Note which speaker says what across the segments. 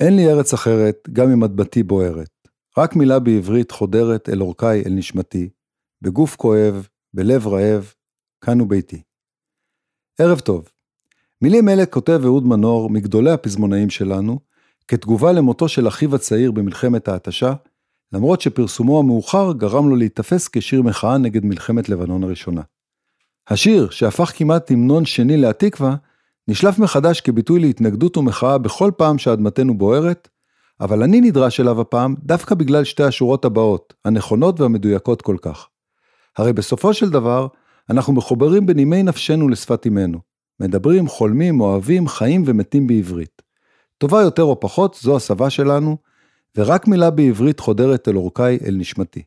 Speaker 1: אין לי ארץ אחרת, גם אם אדמתי בוערת. רק מילה בעברית חודרת אל אורכי, אל נשמתי, בגוף כואב, בלב רעב, כאן הוא ביתי. ערב טוב. מילים אלה כותב אהוד מנור, מגדולי הפזמונאים שלנו, כתגובה למותו של אחיו הצעיר במלחמת ההתשה, למרות שפרסומו המאוחר גרם לו להיתפס כשיר מחאה נגד מלחמת לבנון הראשונה. השיר, שהפך כמעט המנון שני להתקווה, נשלף מחדש כביטוי להתנגדות ומחאה בכל פעם שאדמתנו בוערת, אבל אני נדרש אליו הפעם דווקא בגלל שתי השורות הבאות, הנכונות והמדויקות כל כך. הרי בסופו של דבר, אנחנו מחוברים בנימי נפשנו לשפת אמנו. מדברים, חולמים, אוהבים, חיים ומתים בעברית. טובה יותר או פחות, זו השפה שלנו, ורק מילה בעברית חודרת אל אורכי, אל נשמתי.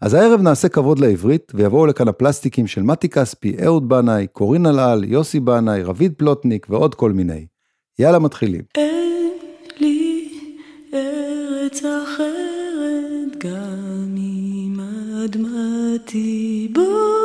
Speaker 1: אז הערב נעשה כבוד לעברית, ויבואו לכאן הפלסטיקים של מתי כספי, אהוד בנאי, קורין אלעל, יוסי בנאי, רביד פלוטניק ועוד כל מיני. יאללה, מתחילים.
Speaker 2: אין לי ארץ אחרת, גם אם אדמתי בוערת,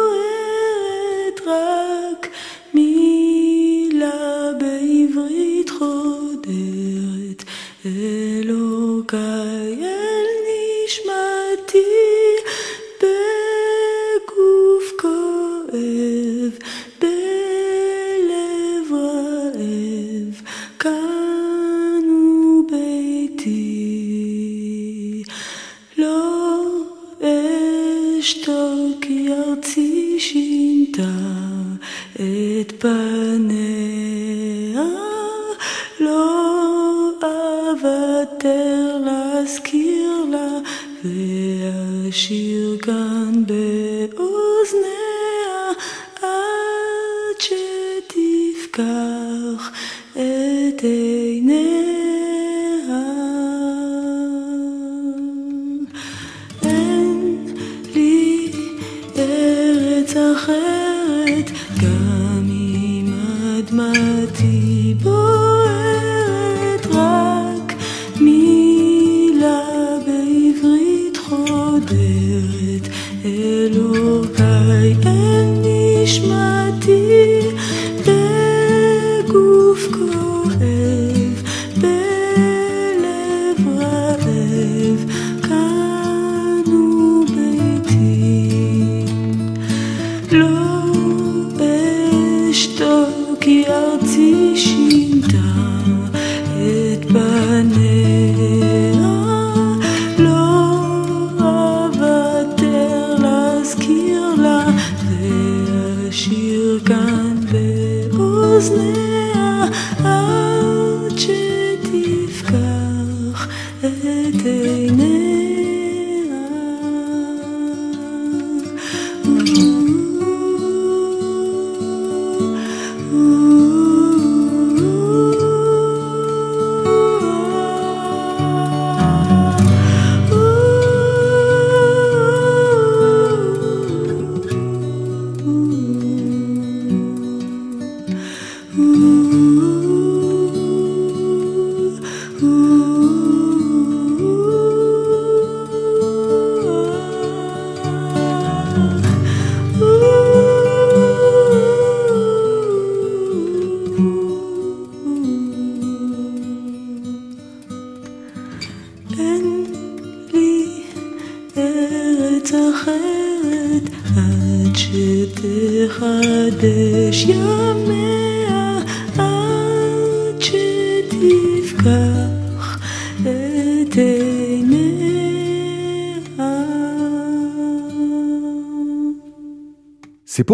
Speaker 2: אשתוק כי ארצי שינתה את פניה,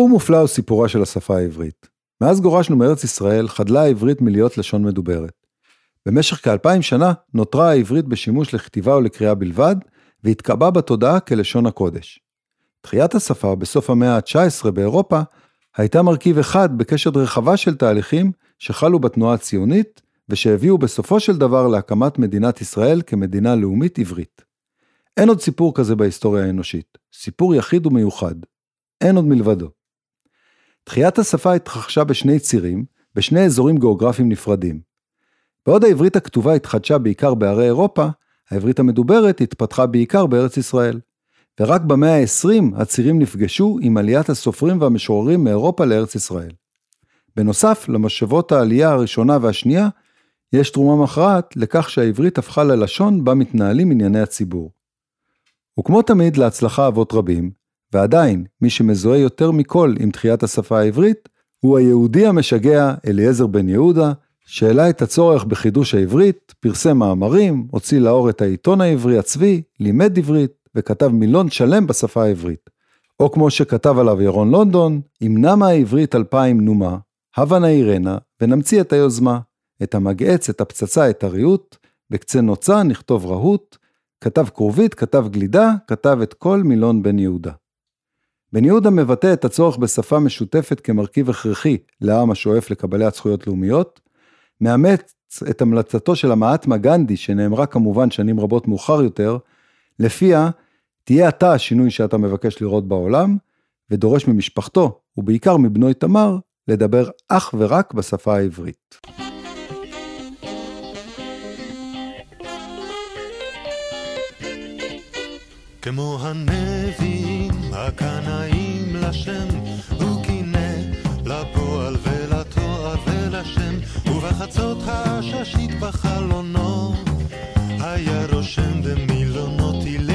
Speaker 1: מופלא הוא סיפורה של השפה העברית. מאז גורשנו מארץ ישראל, חדלה העברית מלהיות לשון מדוברת. במשך כאלפיים שנה נותרה העברית בשימוש לכתיבה ולקריאה בלבד, והתקבעה בתודעה כלשון הקודש. תחיית השפה בסוף המאה ה-19 באירופה הייתה מרכיב אחד בקשת רחבה של תהליכים שחלו בתנועה הציונית, ושהביאו בסופו של דבר להקמת מדינת ישראל כמדינה לאומית עברית. אין עוד סיפור כזה בהיסטוריה האנושית, סיפור יחיד ומיוחד. אין עוד מלבדו. תחיית השפה התרחשה בשני צירים, בשני אזורים גיאוגרפיים נפרדים. בעוד העברית הכתובה התחדשה בעיקר בערי אירופה, העברית המדוברת התפתחה בעיקר בארץ ישראל. ורק במאה ה-20 הצירים נפגשו עם עליית הסופרים והמשוררים מאירופה לארץ ישראל. בנוסף, למשאבות העלייה הראשונה והשנייה, יש תרומה מכרעת לכך שהעברית הפכה ללשון בה מתנהלים ענייני הציבור. וכמו תמיד להצלחה אבות רבים, ועדיין, מי שמזוהה יותר מכל עם תחיית השפה העברית, הוא היהודי המשגע אליעזר בן יהודה, שהעלה את הצורך בחידוש העברית, פרסם מאמרים, הוציא לאור את העיתון העברי הצבי, לימד עברית, וכתב מילון שלם בשפה העברית. או כמו שכתב עליו ירון לונדון, אם נמה העברית אלפיים נומה, הבה נעירנה, ונמציא את היוזמה, את המגהץ, את הפצצה, את הריהוט, בקצה נוצה נכתוב רהוט, כתב כרובית, כתב גלידה, כתב את כל מילון בן יהודה. בן יהודה מבטא את הצורך בשפה משותפת כמרכיב הכרחי לעם השואף לקבלת זכויות לאומיות, מאמץ את המלצתו של המעטמה גנדי, שנאמרה כמובן שנים רבות מאוחר יותר, לפיה תהיה אתה השינוי שאתה מבקש לראות בעולם, ודורש ממשפחתו, ובעיקר מבנו איתמר, לדבר אך ורק בשפה העברית.
Speaker 3: כמו הנביאים הקנאים לשם, הוא קינא לפועל ולתואר ולשם, ובחצות העששית בחלונו היה רושם במילונות תילי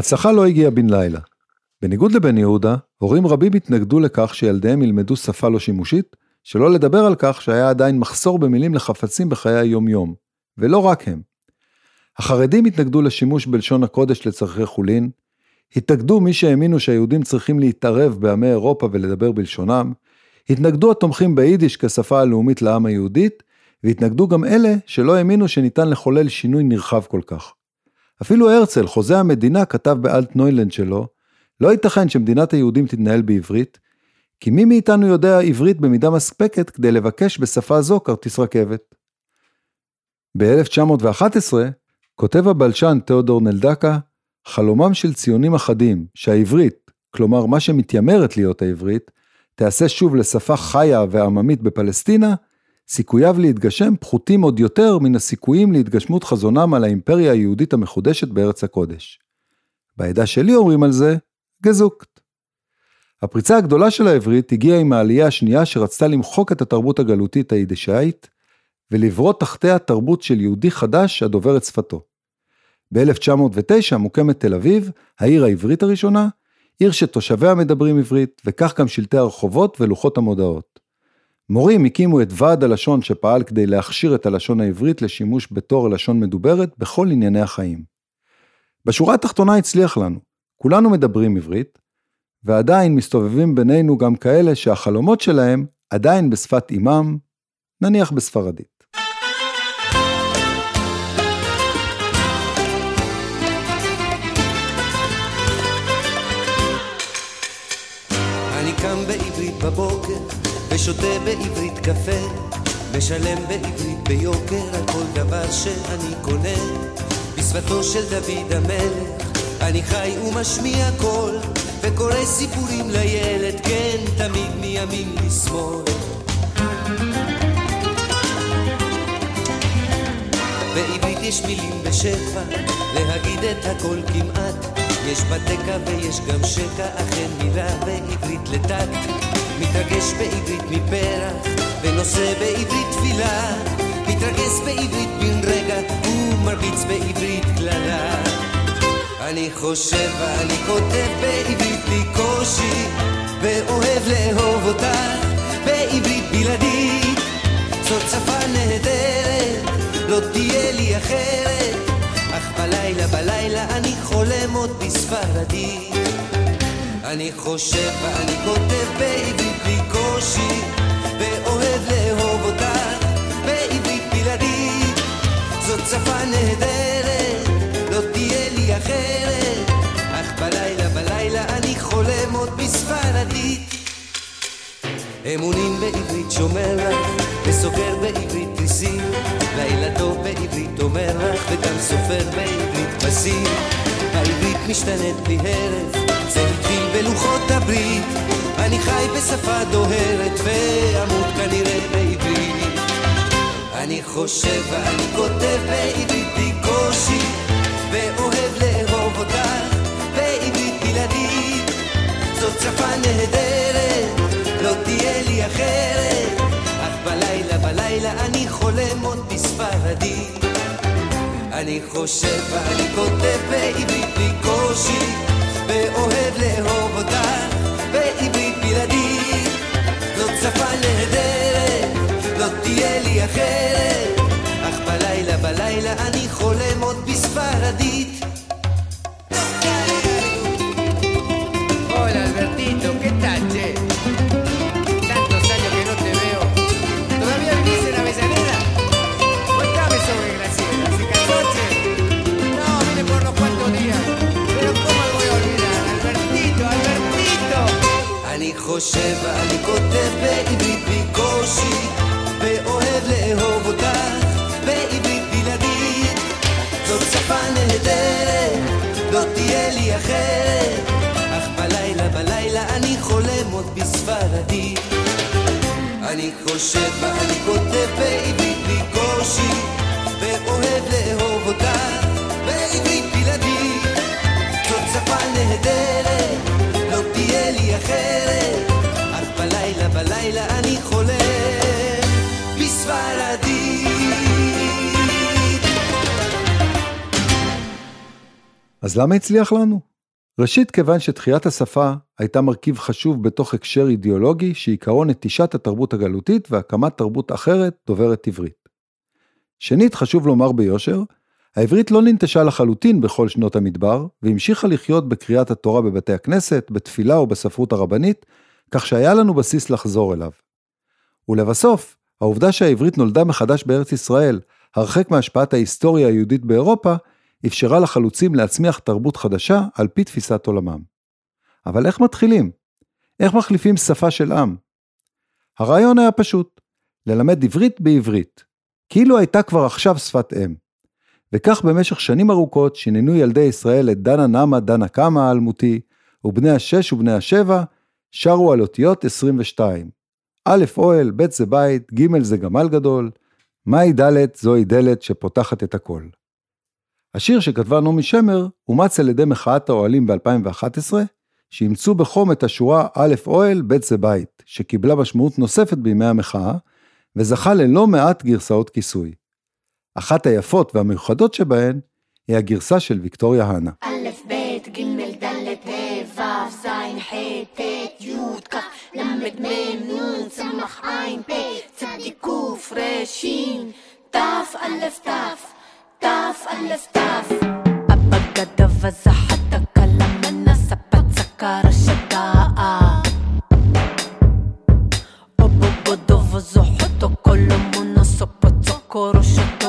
Speaker 1: ההצלחה לא הגיעה בן לילה. בניגוד לבן יהודה, הורים רבים התנגדו לכך שילדיהם ילמדו שפה לא שימושית, שלא לדבר על כך שהיה עדיין מחסור במילים לחפצים בחיי היום-יום. ולא רק הם. החרדים התנגדו לשימוש בלשון הקודש לצורכי חולין, התנגדו מי שהאמינו שהיהודים צריכים להתערב בעמי אירופה ולדבר בלשונם, התנגדו התומכים ביידיש כשפה הלאומית לעם היהודית, והתנגדו גם אלה שלא האמינו שניתן לחולל שינוי נרחב כל כך. אפילו הרצל, חוזה המדינה, כתב באלטנוילנד שלו, לא ייתכן שמדינת היהודים תתנהל בעברית, כי מי מאיתנו יודע עברית במידה מספקת כדי לבקש בשפה זו כרטיס רכבת. ב-1911 כותב הבלשן תיאודור נלדקה, חלומם של ציונים אחדים שהעברית, כלומר מה שמתיימרת להיות העברית, תיעשה שוב לשפה חיה ועממית בפלסטינה, סיכוייו להתגשם פחותים עוד יותר מן הסיכויים להתגשמות חזונם על האימפריה היהודית המחודשת בארץ הקודש. בעדה שלי אומרים על זה, גזוקט. הפריצה הגדולה של העברית הגיעה עם העלייה השנייה שרצתה למחוק את התרבות הגלותית היידישאית, ולברוא תחתיה תרבות של יהודי חדש הדובר את שפתו. ב-1909 מוקמת תל אביב, העיר העברית הראשונה, עיר שתושביה מדברים עברית, וכך גם שלטי הרחובות ולוחות המודעות. מורים הקימו את ועד הלשון שפעל כדי להכשיר את הלשון העברית לשימוש בתור לשון מדוברת בכל ענייני החיים. בשורה התחתונה הצליח לנו, כולנו מדברים עברית, ועדיין מסתובבים בינינו גם כאלה שהחלומות שלהם עדיין בשפת אימם, נניח בספרדית.
Speaker 4: אני קם בעברית בבוקר, ושותה בעברית קפה, משלם בעברית ביוקר על כל דבר שאני קונה. בשפתו של דוד המלך, אני חי ומשמיע קול, וקורא סיפורים לילד, כן, תמיד מימין לשמאל. בעברית יש מילים בשפע, להגיד את הכל כמעט. יש בתקע ויש גם שקע, אכן מילה בעברית לטקט. מתרגש בעברית מפרח, ונושא בעברית תפילה. מתרגש בעברית בן רגע, ומרביץ בעברית קללה. אני חושב ואני כותב בעברית בלי קושי, ואוהב לאהוב אותך בעברית בלעדית. זאת שפה נהדרת, לא תהיה לי אחרת. אך בלילה בלילה אני חולם עוד בספרדית אני חושב ואני כותב בעברית בלי קושי ואוהב לאהוב אותך בעברית בלעדית זאת שפה נהדרת, לא תהיה לי אחרת אך בלילה בלילה אני חולם עוד בספרדית אמונים בעברית שומר לך, וסוגר בעברית ניסים. לילה טוב בעברית אומר לך, וגם סופר בעברית פסים. העברית משתנית בלי הרף, זה התחיל בלוחות הברית. אני חי בשפה דוהרת, ואמות כנראה בעברית. אני חושב ואני כותב בעברית בלי קושי, ואוהב לאהוב אותך בעברית בלעדית. זאת שפה נהדרת. לא תהיה לי אחרת, אך בלילה בלילה אני חולם עוד בספרדית. אני חושב ואני כותב בעברית בלי קושי, ואוהב לאהוב אותך בעברית בלעדית. זאת שפה נהדרת, לא תהיה לי אחרת, אך בלילה בלילה אני חולם עוד בספרדית. חושב ואני כותב בעברית בלי קושי ואוהב לאהוב אותך בעברית בלעדית. זאת שפה נהדרת, לא תהיה לי אחרת. אך בלילה בלילה אני חולם עוד בספרדית אני חושב ואני כותב בעברית בלי קושי ואוהב לאהוב אותך בעברית בלעדית. זאת שפה נהדרת,
Speaker 1: אז למה הצליח לנו? ראשית, כיוון שתחיית השפה הייתה מרכיב חשוב בתוך הקשר אידיאולוגי שעיקרו נטישת התרבות הגלותית והקמת תרבות אחרת דוברת עברית. שנית, חשוב לומר ביושר, העברית לא ננטשה לחלוטין בכל שנות המדבר, והמשיכה לחיות בקריאת התורה בבתי הכנסת, בתפילה ובספרות הרבנית, כך שהיה לנו בסיס לחזור אליו. ולבסוף, העובדה שהעברית נולדה מחדש בארץ ישראל, הרחק מהשפעת ההיסטוריה היהודית באירופה, אפשרה לחלוצים להצמיח תרבות חדשה על פי תפיסת עולמם. אבל איך מתחילים? איך מחליפים שפה של עם? הרעיון היה פשוט, ללמד עברית בעברית, כאילו הייתה כבר עכשיו שפת אם. וכך במשך שנים ארוכות שיננו ילדי ישראל את דנה נמה דנה קמה האלמותי, ובני השש ובני השבע שרו על אותיות 22. א' אוהל, ב' זה בית, ג' זה גמל גדול, מהי ד' זוהי דלת שפותחת את הכל. השיר שכתבה נעמי שמר אומץ על ידי מחאת האוהלים ב-2011, שאימצו בחום את השורה א' אוהל, ב' זה בית, שקיבלה משמעות נוספת בימי המחאה, וזכה ללא מעט גרסאות כיסוי. אחת היפות והמיוחדות שבהן היא הגרסה של ויקטוריה הנה.
Speaker 5: א', ב', ג', ת', א', ת', الطاف الاستاف أبقى فزع حتى كلام الناس سبت سكر الشداء. أبقى دفز حتى كل من سبت سكر الشداء.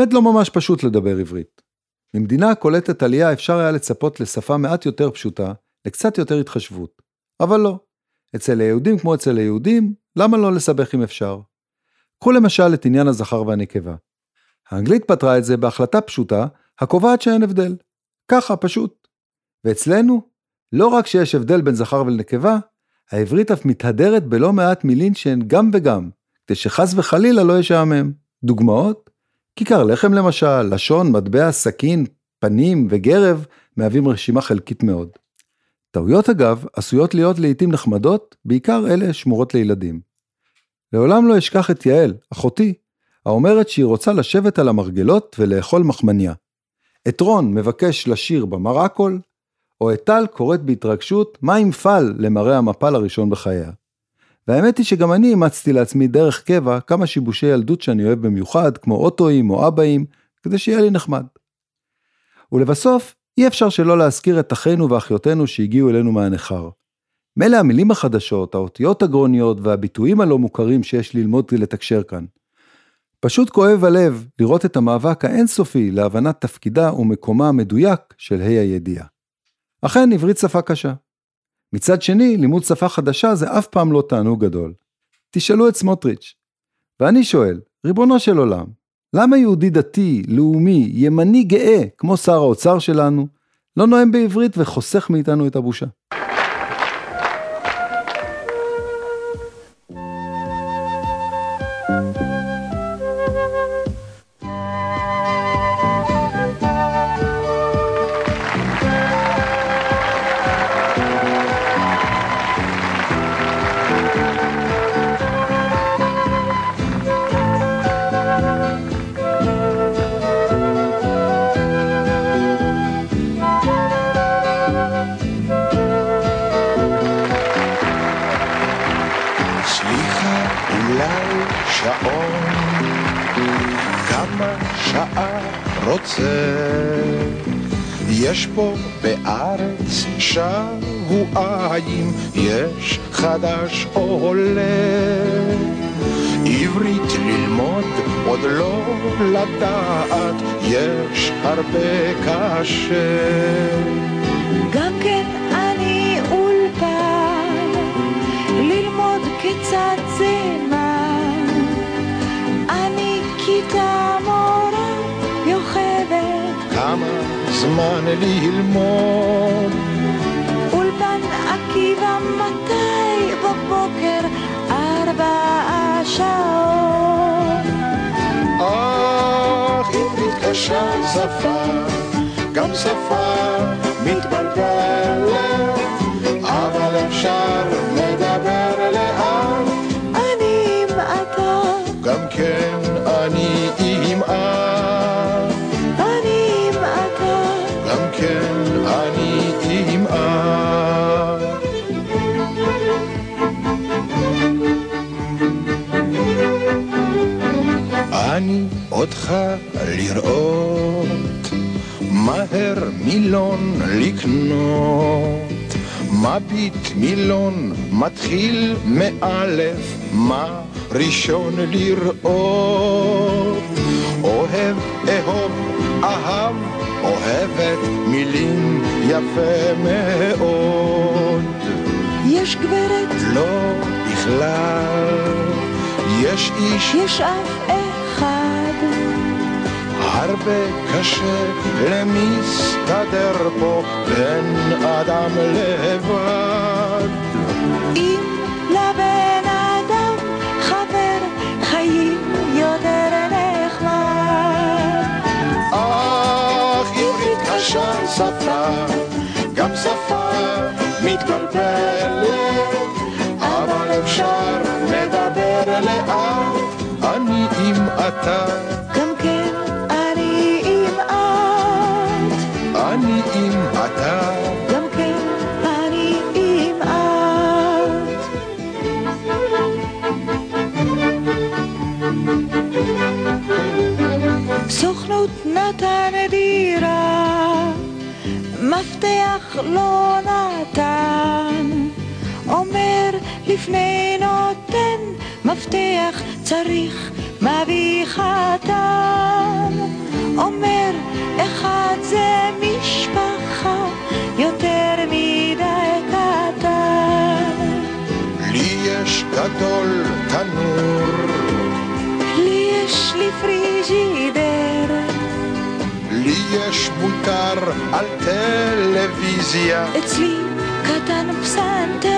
Speaker 1: האמת לא ממש פשוט לדבר עברית. ממדינה קולטת עלייה אפשר היה לצפות לשפה מעט יותר פשוטה, לקצת יותר התחשבות. אבל לא. אצל היהודים כמו אצל היהודים, למה לא לסבך אם אפשר? קחו למשל את עניין הזכר והנקבה. האנגלית פתרה את זה בהחלטה פשוטה, הקובעת שאין הבדל. ככה, פשוט. ואצלנו, לא רק שיש הבדל בין זכר ולנקבה, העברית אף מתהדרת בלא מעט מילים שהן גם וגם, כדי שחס וחלילה לא ישעמם. דוגמאות? כיכר לחם למשל, לשון, מטבע, סכין, פנים וגרב מהווים רשימה חלקית מאוד. טעויות אגב עשויות להיות לעיתים נחמדות, בעיקר אלה שמורות לילדים. לעולם לא אשכח את יעל, אחותי, האומרת שהיא רוצה לשבת על המרגלות ולאכול מחמניה. את רון מבקש לשיר במרקול, או את טל קוראת בהתרגשות מה עם פל למראה המפל הראשון בחייה. והאמת היא שגם אני אימצתי לעצמי דרך קבע כמה שיבושי ילדות שאני אוהב במיוחד, כמו אוטואים או אבאים, כדי שיהיה לי נחמד. ולבסוף, אי אפשר שלא להזכיר את אחינו ואחיותינו שהגיעו אלינו מהנכר. מילא המילים החדשות, האותיות הגרוניות והביטויים הלא מוכרים שיש ללמוד כדי לתקשר כאן. פשוט כואב הלב לראות את המאבק האינסופי להבנת תפקידה ומקומה המדויק של ה' הידיעה. אכן, עברית שפה קשה. מצד שני, לימוד שפה חדשה זה אף פעם לא תענוג גדול. תשאלו את סמוטריץ'. ואני שואל, ריבונו של עולם, למה יהודי דתי, לאומי, ימני גאה, כמו שר האוצר שלנו, לא נואם בעברית וחוסך מאיתנו את הבושה?
Speaker 6: רוצה? יש פה בארץ שבועיים, יש חדש עולה. עברית ללמוד, עוד לא לדעת, יש הרבה קשה.
Speaker 7: גם כן אני אולפן, ללמוד כיצד זה מה. אני כיתה מורה יוכבת,
Speaker 6: כמה זמן ללמוד?
Speaker 7: אולפן עקיבא מתי בבוקר? ארבע שעות.
Speaker 6: אך עברית קשה שפה, גם שפה מתבלבלת, אבל אפשר אותך לראות, מהר מילון לקנות, מביט מילון מתחיל מאלף, מה ראשון לראות, אוהב, אהוב, אהב, אוהבת מילים יפה מאוד.
Speaker 7: יש גברת,
Speaker 6: לא בכלל, יש איש
Speaker 7: יש אף.
Speaker 6: הרבה קשה למסתדר פה בין אדם לבד.
Speaker 7: אם לבן אדם חבר חיים יותר נחמד.
Speaker 6: אך עברית קשה שפה, גם שפה מתבלבלת, אבל אפשר לדבר לאט, אני עם אתה,
Speaker 7: עם
Speaker 6: אתה.
Speaker 7: גם כן אני עם את. סוכנות נתן דירה, מפתח לא נתן, אומר לפני נותן, מפתח צריך מביא חתן. אומר אחד זה משפחה יותר מדי קטן.
Speaker 6: לי יש גדול תנור,
Speaker 7: לי יש לי פריג'ידר,
Speaker 6: לי יש מותר על טלוויזיה,
Speaker 7: אצלי קטן פסנתר.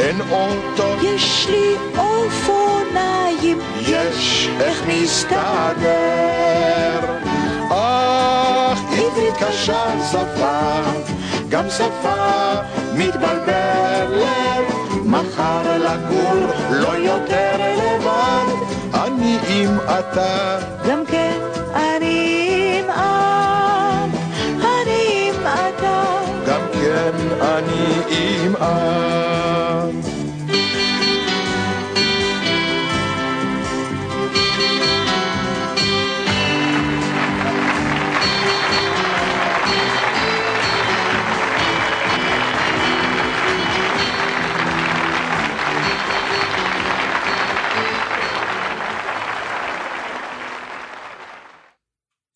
Speaker 6: אין אוטו,
Speaker 7: יש לי אופניים,
Speaker 6: יש איך מסתדר. עברית קשה שפה, גם שפה מתבלבלת. מחר לגור לא יותר לבד, אני אם אתה.
Speaker 7: גם כן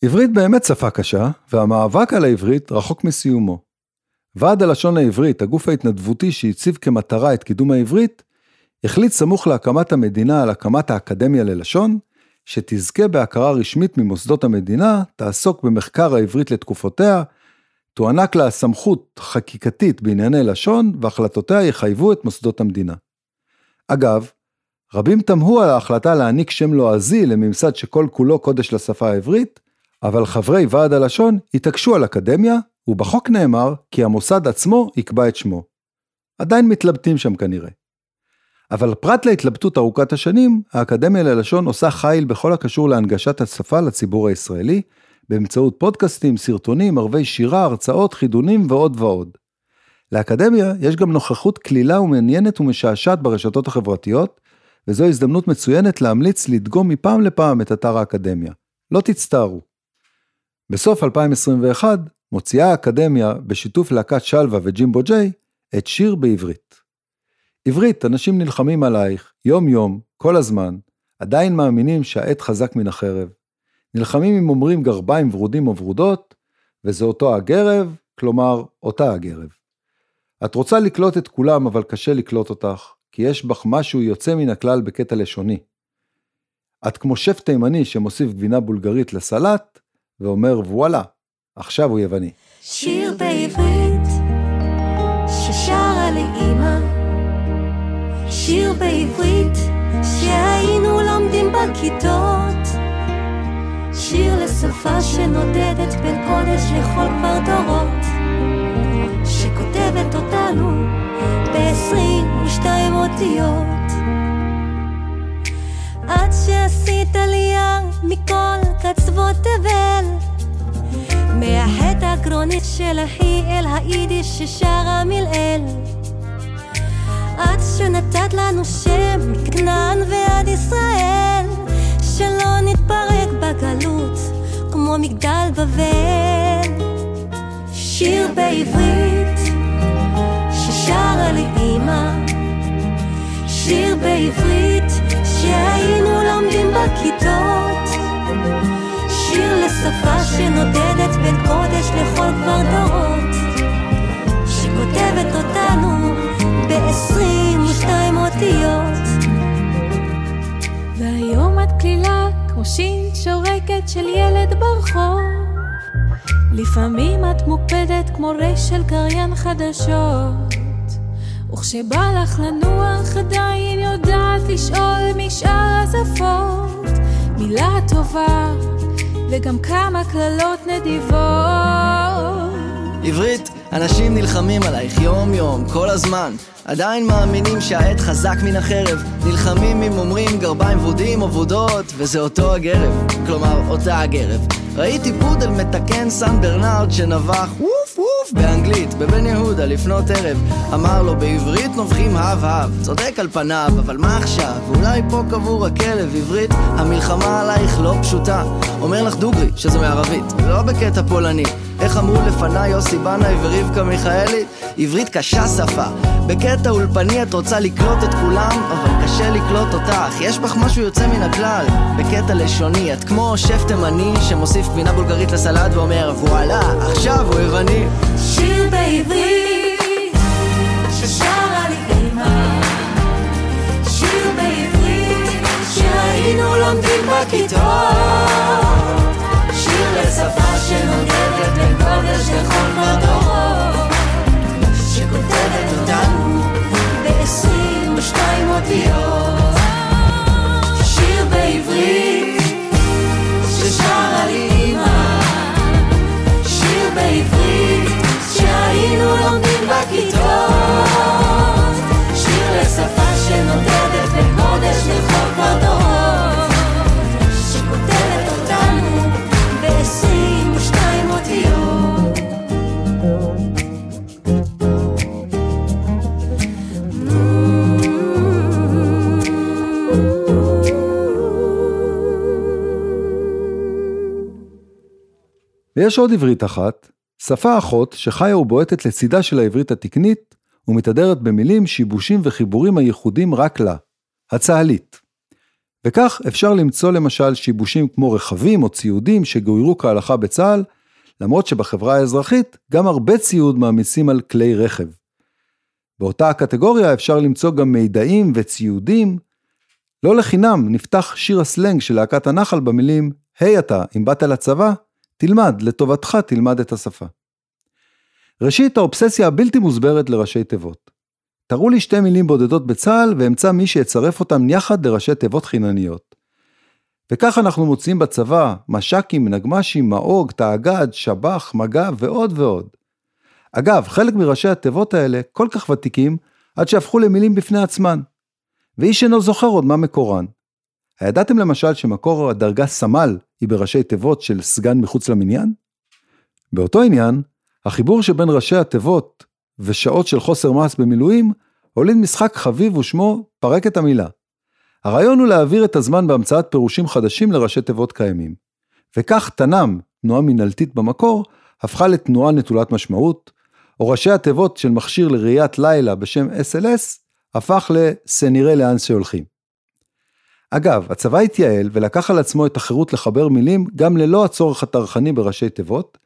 Speaker 1: עברית באמת שפה קשה, והמאבק על העברית רחוק מסיומו. ועד הלשון העברית, הגוף ההתנדבותי שהציב כמטרה את קידום העברית, החליט סמוך להקמת המדינה על הקמת האקדמיה ללשון, שתזכה בהכרה רשמית ממוסדות המדינה, תעסוק במחקר העברית לתקופותיה, תוענק לה סמכות חקיקתית בענייני לשון, והחלטותיה יחייבו את מוסדות המדינה. אגב, רבים תמהו על ההחלטה להעניק שם לועזי לממסד שכל כולו קודש לשפה העברית, אבל חברי ועד הלשון התעקשו על אקדמיה, ובחוק נאמר כי המוסד עצמו יקבע את שמו. עדיין מתלבטים שם כנראה. אבל פרט להתלבטות ארוכת השנים, האקדמיה ללשון עושה חיל בכל הקשור להנגשת השפה לציבור הישראלי, באמצעות פודקאסטים, סרטונים, ערבי שירה, הרצאות, חידונים ועוד ועוד. לאקדמיה יש גם נוכחות קלילה ומעניינת ומשעשעת ברשתות החברתיות, וזו הזדמנות מצוינת להמליץ לדגום מפעם לפעם את אתר האקדמיה. לא תצטערו. בסוף 2021 מוציאה האקדמיה, בשיתוף להקת שלווה וג'ימבו ג'יי, את שיר בעברית. עברית, אנשים נלחמים עלייך, יום-יום, כל הזמן, עדיין מאמינים שהעט חזק מן החרב. נלחמים אם אומרים גרביים ורודים או ורודות, וזה אותו הגרב, כלומר, אותה הגרב. את רוצה לקלוט את כולם, אבל קשה לקלוט אותך, כי יש בך משהו יוצא מן הכלל בקטע לשוני. את כמו שף תימני שמוסיף גבינה בולגרית לסלט, ואומר וואלה, עכשיו הוא יווני.
Speaker 8: שיר בעברית ששרה לי אמא שיר בעברית שהיינו לומדים בכיתות. שיר לשפה שנודדת בין קודש לכל כבר דורות. שכותבת אותנו ב-22 אותיות עד שעשית עלייה מכל קצוות תבל. מהחטא הגרונית של אחי אל היידיש ששרה מלעיל. עד שנתת לנו שם מכנען ועד ישראל שלא נתפרק בגלות כמו מגדל בבל. שיר בעברית ששרה לי אמא שיר בעברית שהיינו לומדים בכיתות. שיר לשפה שנודדת בין קודש לכל כבר דורות. שכותבת אותנו ב-22 אותיות.
Speaker 5: והיום את קלילה כמו שין שורקת של ילד ברחוב. לפעמים את מוקפדת כמו רש של קריין חדשות וכשבא לך לנוח עדיין יודעת לשאול משאר השפות מילה טובה וגם כמה קללות נדיבות
Speaker 9: עברית, אנשים נלחמים עלייך יום-יום, כל הזמן. עדיין מאמינים שהעט חזק מן החרב. נלחמים אם אומרים גרביים ורודים או ורודות, וזה אותו הגרב. כלומר, אותה הגרב. ראיתי פודל מתקן סן ברנרד שנבח ווף ווף באנגלית, בבן יהודה לפנות ערב. אמר לו בעברית נובחים הב הב. צודק על פניו, אבל מה עכשיו? ואולי פה קבור הכלב עברית, המלחמה עלייך לא פשוטה. אומר לך דוגרי, שזה מערבית, לא בקטע פולני. איך אמרו לפניי יוסי בנאי ורבקה מיכאלי? עברית קשה שפה. בקטע אולפני את רוצה לקלוט את כולם, אבל קשה לקלוט אותך. יש בך משהו יוצא מן הכלל. בקטע לשוני, את כמו שף תימני שמוסיף גבינה בולגרית לסלט ואומר וואלה, עכשיו הוא יווני.
Speaker 8: שיר בעברית ששרה לי אימא שיר בעברית שהיינו לומדים בכיתות לשפה שנוגדת בין קודש לכל מדורות שכותבת אותנו ב-22 אותיות. שיר בעברית ששרה לי אימא שיר בעברית
Speaker 1: ויש עוד עברית אחת, שפה אחות שחיה ובועטת לצידה של העברית התקנית ומתהדרת במילים, שיבושים וחיבורים הייחודים רק לה, הצה"לית. וכך אפשר למצוא למשל שיבושים כמו רכבים או ציודים שגוירו כהלכה בצה"ל, למרות שבחברה האזרחית גם הרבה ציוד מעמיסים על כלי רכב. באותה הקטגוריה אפשר למצוא גם מידעים וציודים. לא לחינם נפתח שיר הסלנג של להקת הנחל במילים, היי hey אתה, אם באת לצבא, תלמד, לטובתך תלמד את השפה. ראשית, האובססיה הבלתי מוסברת לראשי תיבות. תראו לי שתי מילים בודדות בצה"ל ואמצא מי שיצרף אותם יחד לראשי תיבות חינניות. וכך אנחנו מוצאים בצבא מש"קים, נגמ"שים, מאוג, תאג"ד, שב"ח, מג"ב ועוד ועוד. אגב, חלק מראשי התיבות האלה כל כך ותיקים עד שהפכו למילים בפני עצמן. ואיש אינו זוכר עוד מה מקורן. הידעתם למשל שמקור הדרגה סמל היא בראשי תיבות של סגן מחוץ למניין? באותו עניין, החיבור שבין ראשי התיבות ושעות של חוסר מעש במילואים הוליד משחק חביב ושמו פרק את המילה. הרעיון הוא להעביר את הזמן בהמצאת פירושים חדשים לראשי תיבות קיימים. וכך תנ"ם, תנועה מנהלתית במקור, הפכה לתנועה נטולת משמעות, או ראשי התיבות של מכשיר לראיית לילה בשם SLS, הפך ל"סנראה לאן שהולכים". אגב, הצבא התייעל ולקח על עצמו את החירות לחבר מילים גם ללא הצורך הטרחני בראשי תיבות,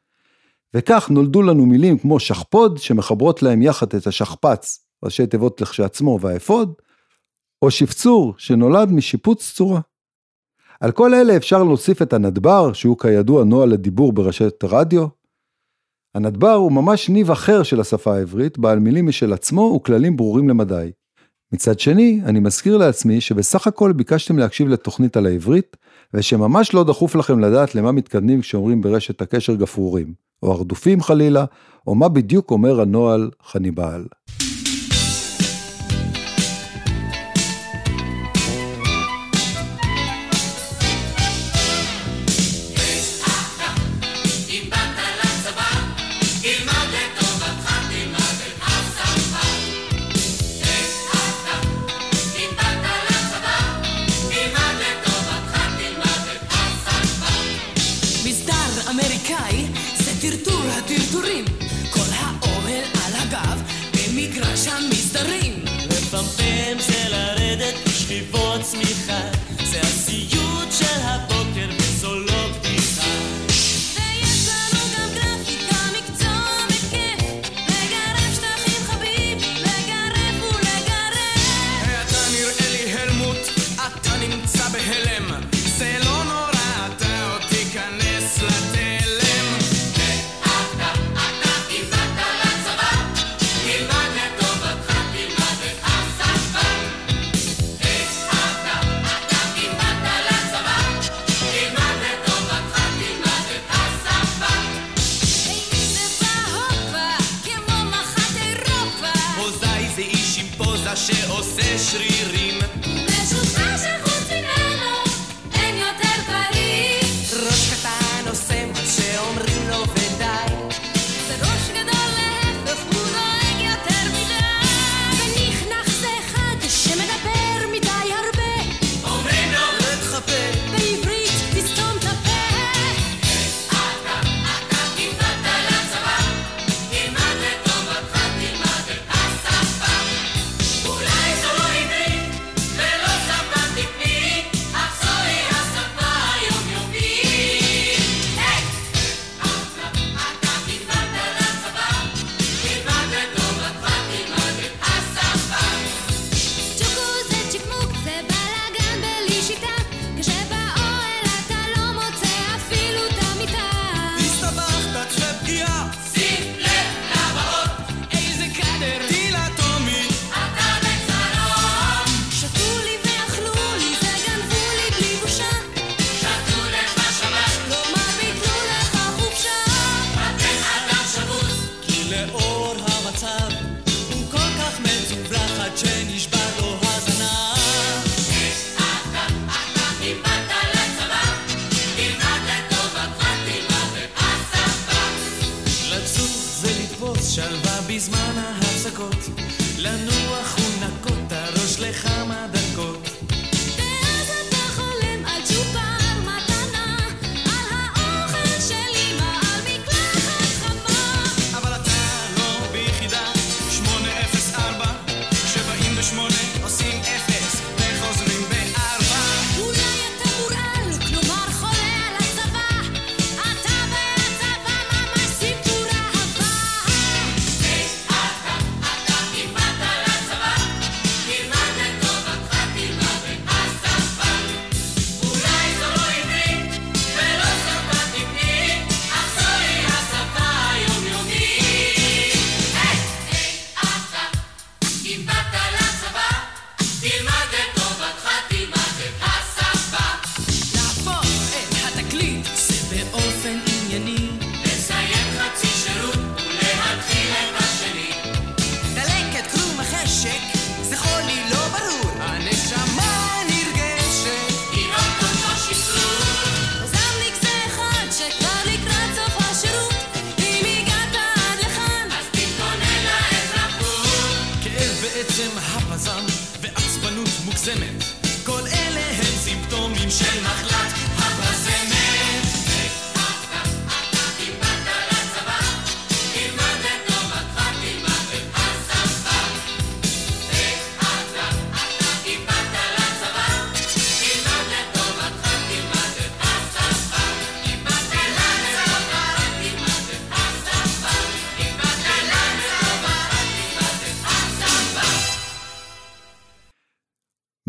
Speaker 1: וכך נולדו לנו מילים כמו שכפוד, שמחברות להם יחד את השכפ"ץ, ראשי תיבות לכשעצמו והאפוד, או שפצור, שנולד משיפוץ צורה. על כל אלה אפשר להוסיף את הנדבר, שהוא כידוע נוהל לדיבור ברשת רדיו. הנדבר הוא ממש ניב אחר של השפה העברית, בעל מילים משל עצמו וכללים ברורים למדי. מצד שני, אני מזכיר לעצמי שבסך הכל ביקשתם להקשיב לתוכנית על העברית, ושממש לא דחוף לכם לדעת למה מתקדמים כשאומרים ברשת הקשר גפרורים, או הרדופים חלילה, או מה בדיוק אומר הנוהל חניבעל.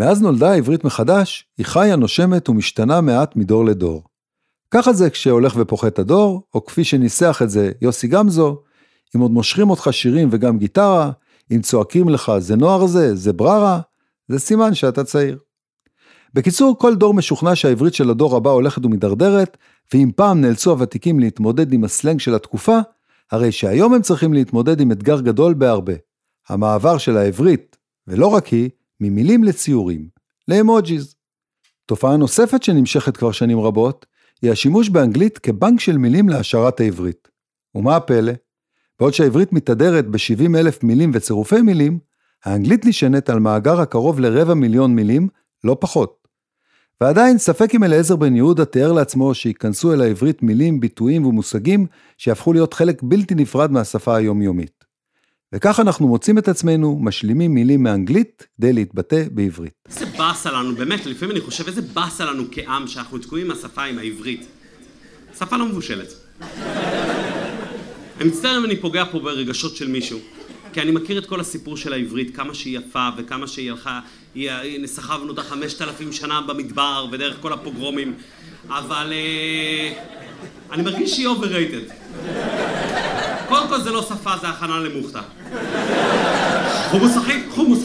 Speaker 1: מאז נולדה העברית מחדש, היא חיה, נושמת ומשתנה מעט מדור לדור. ככה זה כשהולך ופוחת הדור, או כפי שניסח את זה יוסי גמזו, אם עוד מושכים אותך שירים וגם גיטרה, אם צועקים לך זה נוער זה, זה בררה, זה סימן שאתה צעיר. בקיצור, כל דור משוכנע שהעברית של הדור הבא הולכת ומידרדרת, ואם פעם נאלצו הוותיקים להתמודד עם הסלנג של התקופה, הרי שהיום הם צריכים להתמודד עם אתגר גדול בהרבה. המעבר של העברית, ולא רק היא, ממילים לציורים, לאמוג'יז. תופעה נוספת שנמשכת כבר שנים רבות, היא השימוש באנגלית כבנק של מילים להשארת העברית. ומה הפלא? בעוד שהעברית מתהדרת ב-70 אלף מילים וצירופי מילים, האנגלית נשענת על מאגר הקרוב לרבע מיליון מילים, לא פחות. ועדיין ספק אם אליעזר בן יהודה תיאר לעצמו שייכנסו אל העברית מילים, ביטויים ומושגים שיהפכו להיות חלק בלתי נפרד מהשפה היומיומית. וכך אנחנו מוצאים את עצמנו משלימים מילים מאנגלית כדי להתבטא בעברית.
Speaker 10: איזה באסה לנו, באמת, לפעמים אני חושב איזה באסה לנו כעם שאנחנו תקועים עם השפה, עם העברית. שפה לא מבושלת. אני מצטער אם אני פוגע פה ברגשות של מישהו, כי אני מכיר את כל הסיפור של העברית, כמה שהיא יפה וכמה שהיא הלכה, היא, היא סחבנו אותה חמשת אלפים שנה במדבר ודרך כל הפוגרומים, אבל אה, אני מרגיש שהיא overrated. קודם כל זה לא שפה, זה הכנה למוכתה. חומוס אחי, חומוס.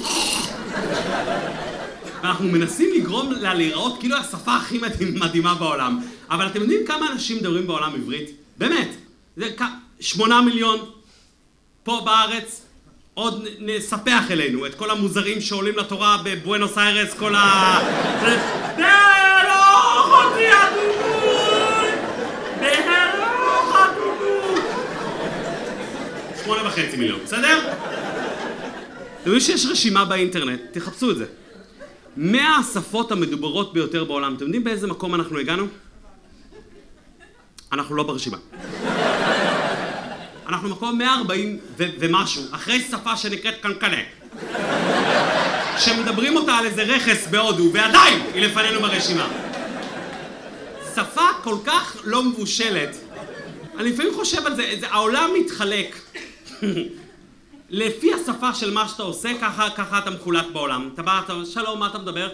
Speaker 10: ואנחנו מנסים לגרום לה להיראות כאילו השפה הכי מדהימה בעולם. אבל אתם יודעים כמה אנשים מדברים בעולם עברית? באמת. זה שמונה מיליון פה בארץ. עוד נספח אלינו את כל המוזרים שעולים לתורה בבואנוס איירס, כל ה... זה שמונה וחצי מיליון, בסדר? אתם יודעים שיש רשימה באינטרנט, תחפשו את זה. 100 השפות המדוברות ביותר בעולם. אתם יודעים באיזה מקום אנחנו הגענו? אנחנו לא ברשימה. אנחנו מקום 140 ו- ומשהו, אחרי שפה שנקראת קנקנה. שמדברים אותה על איזה רכס בהודו, ועדיין היא לפנינו ברשימה. שפה כל כך לא מבושלת. אני לפעמים חושב על זה, זה העולם מתחלק. לפי השפה של מה שאתה עושה, ככה, ככה אתה מחולק בעולם. אתה בא, אתה שלום, מה אתה מדבר?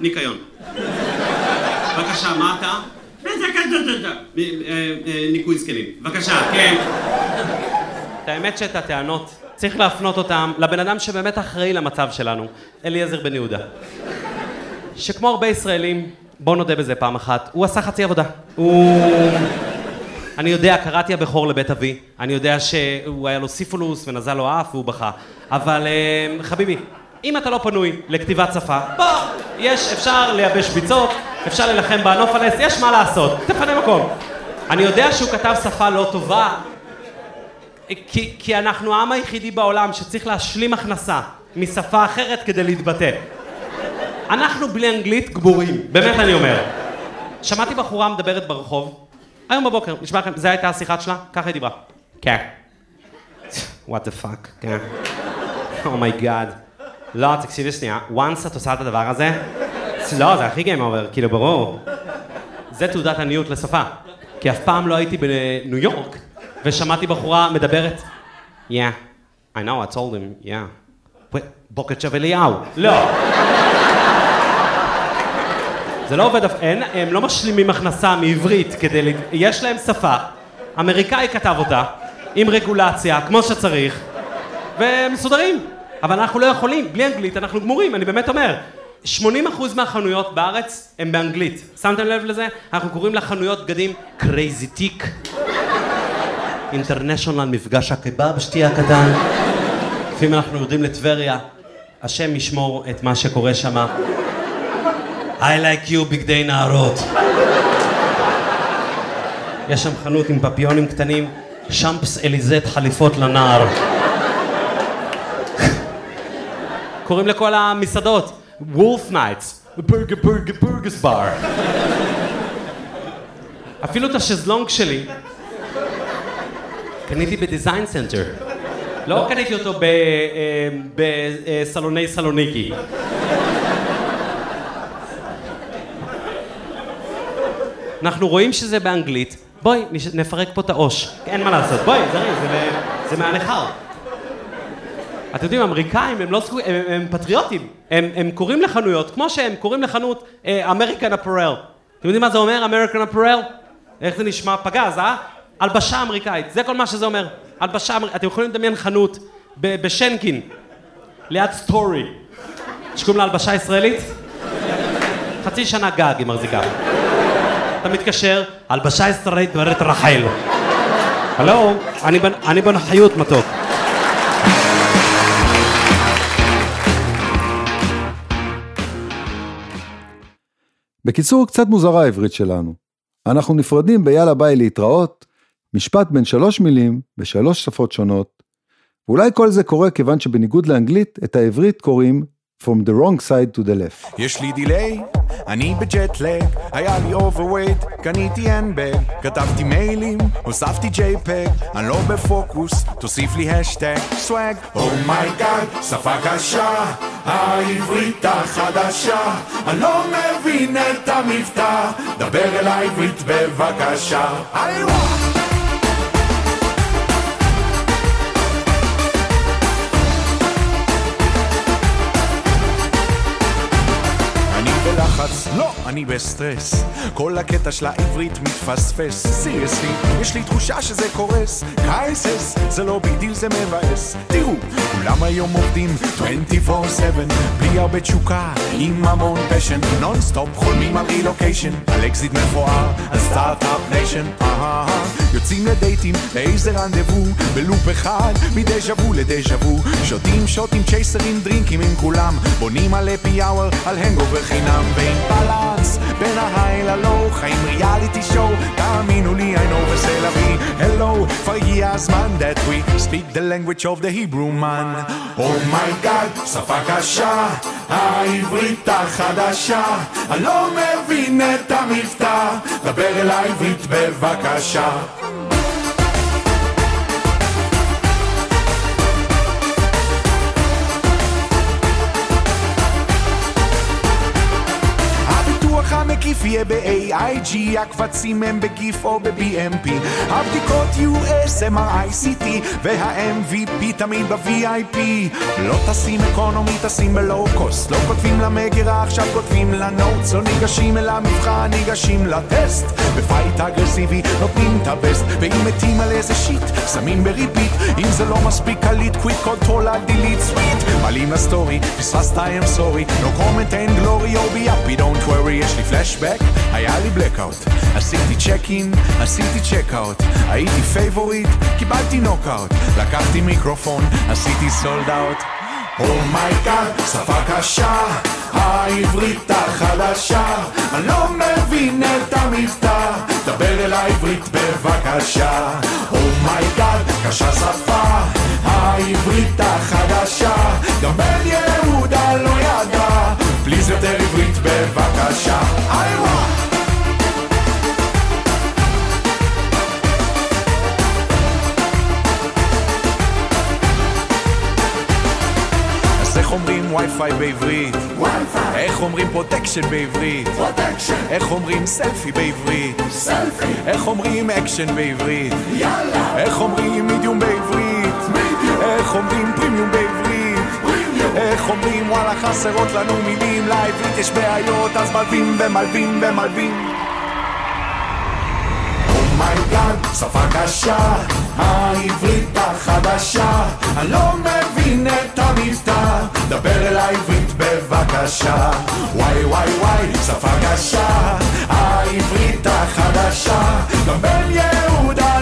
Speaker 10: ניקיון. בבקשה, מה אתה? אה, אה, ניקוי זקנים. בבקשה, כן. את האמת שאת הטענות צריך להפנות אותם לבן אדם שבאמת אחראי למצב שלנו, אליעזר בן יהודה. שכמו הרבה ישראלים, בואו נודה בזה פעם אחת, הוא עשה חצי עבודה. הוא... אני יודע, קראתי הבכור לבית אבי, אני יודע שהוא היה לו סיפולוס ונזל לו האף והוא בכה. אבל אה, חביבי, אם אתה לא פנוי לכתיבת שפה, בוא, יש, אפשר לייבש ביצות, אפשר להילחם באנופלס, יש מה לעשות, תפנה מקום. אני יודע שהוא כתב שפה לא טובה, כי, כי אנחנו העם היחידי בעולם שצריך להשלים הכנסה משפה אחרת כדי להתבטא. אנחנו בלי אנגלית גמורים, באמת אני אומר. שמעתי בחורה מדברת ברחוב, היום בבוקר, נשמע לכם, זו הייתה השיחה שלה? ככה היא דיברה. כן. what the fuck, כן. oh my god. לא, תקשיבי שנייה, once את עושה את הדבר הזה, לא, זה הכי game over, כאילו, ברור. זה תעודת עניות לשפה. כי אף פעם לא הייתי בניו יורק, ושמעתי בחורה מדברת, yeah, I know, I told him, yeah. בוקר אליהו. לא. זה לא עובד, אין, הם לא משלימים הכנסה מעברית כדי, יש להם שפה, אמריקאי כתב אותה, עם רגולציה, כמו שצריך, והם מסודרים. אבל אנחנו לא יכולים, בלי אנגלית אנחנו גמורים, אני באמת אומר. 80% מהחנויות בארץ הם באנגלית. שמתם לב לזה? אנחנו קוראים לחנויות בגדים crazy chic. international מפגש הקבב, שתייה קטן. לפעמים אנחנו יורדים לטבריה, השם ישמור את מה שקורה שמה. I like you בגדי נערות. יש שם חנות עם פפיונים קטנים, Champs Élysées חליפות לנער. קוראים לכל המסעדות Wolfnights, בורגר בורגר Burgers Bar. אפילו את השזלונג שלי קניתי ב Design Center. לא קניתי אותו ב- אה, בסלוני סלוניקי. אנחנו רואים שזה באנגלית, בואי נפרק פה את העו"ש, אין מה לעשות, בואי, זרי, זה, זה מהנכר. אתם יודעים, אמריקאים הם לא זכו... הם, הם פטריוטים. הם, הם קוראים לחנויות, כמו שהם קוראים לחנות American Apparel. אתם יודעים מה זה אומר, American Apparel? איך זה נשמע? פגז, אה? הלבשה אמריקאית, זה כל מה שזה אומר. הלבשה אמריקאית. אתם יכולים לדמיין חנות ב- בשנקין, ליד סטורי, שקוראים לה הלבשה ישראלית? חצי שנה גג היא מחזיקה. אתה מתקשר, הלבשה ישראלית דברת רחל. הלו, אני בן- אני בן חיות מתוק.
Speaker 1: בקיצור, קצת מוזרה העברית שלנו. אנחנו נפרדים ביאללה ביי להתראות, משפט בין שלוש מילים, בשלוש שפות שונות, ואולי כל זה קורה כיוון שבניגוד לאנגלית, את העברית קוראים From the wrong side to the left.
Speaker 11: יש לי delay, אני ב jet lag, היה לי overweight, קניתי handbag, כתבתי מיילים, הוספתי JPEG, אני לא בפוקוס, תוסיף לי hashtag, swag. oh my god, שפה קשה, העברית החדשה, אני לא מבין את המבטא, דבר אליי עברית בבקשה. איווה! אני לא, אני בסטרס. כל הקטע של העברית מתפספס. seriously, יש לי תחושה שזה קורס. קייסס, זה לא big deal, זה מבאס. תראו, כולם היום עובדים 24/7 בלי הרבה תשוקה, עם המון passion non-stop חולמים על רילוקיישן על אקזיט מפואר, על start-up nation יוצאים לדייטים, לאיזה rendezvous? ב loop אחד, מדז'ה וו לדז'ה וו. שותים שוטים צ'ייסרים דרינקים עם כולם. בונים על happy hour, על hangover חינם. ועם balance. בין ה high ל low חיים reality show. תאמינו לי I know ו c'est la vie hello כבר הגיע הזמן that we speak the language of the Hebrew man. oh my god שפה קשה העברית החדשה. אני לא מבין את המבטא. דבר אליי עברית בבקשה יהיה ב-AIG, הקבצים הם ב GIF או ב-BMP. הבדיקות US, MRI, CT, וה-MVP תמיד ב-VIP. לא טסים economy, טסים ב low cost. לא כותבים למגירה, עכשיו כותבים ל notes. לא ניגשים אל המבחן, ניגשים לטסט. ב fight אגרסיבי, נותנים את ה best. ואם מתים על איזה shit, שמים ב repeat. אם זה לא מספיק קליט, quick control alt delete sweet. מעלים ל story, פספסת, I'm sorry. No comment and glory, oh be happy, don't worry. יש לי פלשבק, היה לי blackout. עשיתי check in, עשיתי check out. הייתי favorite, קיבלתי נוקאוט. לקחתי מיקרופון, עשיתי sold out. oh my god, שפה קשה, העברית החדשה. אני לא מבין את המבטא, דבר אליי עברית בבקשה. oh my god, קשה שפה, העברית החדשה. גם בן יהודה לא ידע, please יותר עברית בבקשה. איווה! איך אומרים וי-פיי בעברית? וי-פיי. איך אומרים protection בעברית? protection. איך אומרים סלפי בעברית? סלפי. איך אומרים אקשן בעברית? יאללה. איך אומרים מידיום בעברית? מידיום. איך אומרים פרימיום בעברית? איך אומרים וואלה חסרות לנו מילים. לעברית יש בעיות אז מלווים ומלווים ומלווים. Oh my God, שפה קשה, העברית החדשה, אני לא מבין את המבטא, דבר אל העברית בבקשה. וואי וואי וואי, שפה קשה, העברית החדשה, גם בן יהודה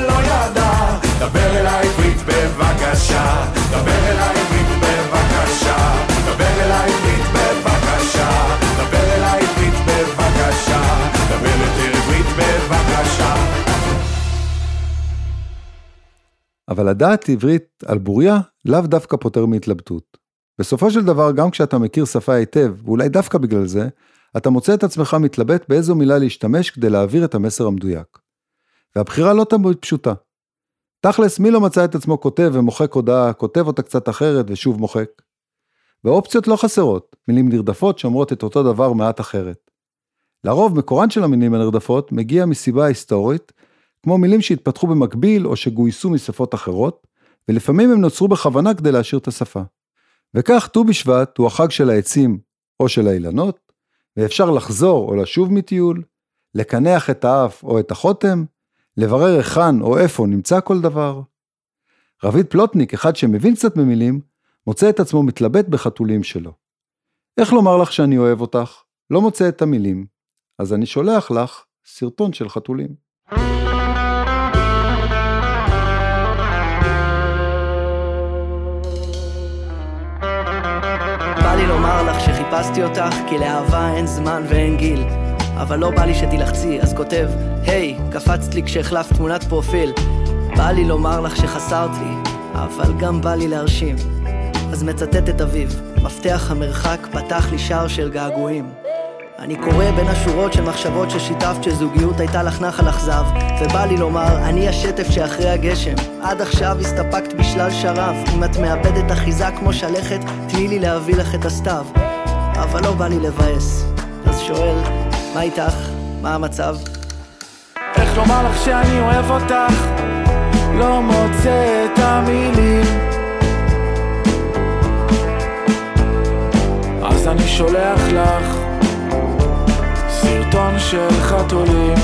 Speaker 1: אבל לדעת עברית על בוריה לאו דווקא פותר מהתלבטות. בסופו של דבר, גם כשאתה מכיר שפה היטב, ואולי דווקא בגלל זה, אתה מוצא את עצמך מתלבט באיזו מילה להשתמש כדי להעביר את המסר המדויק. והבחירה לא תמיד פשוטה. תכלס, מי לא מצא את עצמו כותב ומוחק הודעה, כותב אותה קצת אחרת ושוב מוחק? ואופציות לא חסרות, מילים נרדפות שאומרות את אותו דבר מעט אחרת. לרוב, מקורן של המילים הנרדפות מגיע מסיבה היסטורית, כמו מילים שהתפתחו במקביל או שגויסו משפות אחרות, ולפעמים הם נוצרו בכוונה כדי להשאיר את השפה. וכך ט"ו בשבט הוא החג של העצים או של האילנות, ואפשר לחזור או לשוב מטיול, לקנח את האף או את החותם, לברר היכן או איפה נמצא כל דבר. רביד פלוטניק, אחד שמבין קצת במילים, מוצא את עצמו מתלבט בחתולים שלו. איך לומר לך שאני אוהב אותך? לא מוצא את המילים, אז אני שולח לך סרטון של חתולים.
Speaker 9: שחיפשתי אותך, כי לאהבה אין זמן ואין גיל. אבל לא בא לי שתילחצי, אז כותב, היי, קפצת לי כשהחלפת תמונת פרופיל. בא לי לומר לך שחסרת לי, אבל גם בא לי להרשים. אז מצטט את אביו, מפתח המרחק פתח לי שער של געגועים. אני קורא בין השורות של מחשבות ששיתפת שזוגיות הייתה לך נחל אכזב ובא לי לומר, אני השטף שאחרי הגשם עד עכשיו הסתפקת בשלל שרב אם את מאבדת אחיזה כמו שלכת, תני לי להביא לך את הסתיו אבל לא בא לי לבאס אז שואל, מה איתך? מה המצב?
Speaker 12: איך לומר לך שאני אוהב אותך? לא מוצא את המילים אז אני שולח לך סרטון של חתולים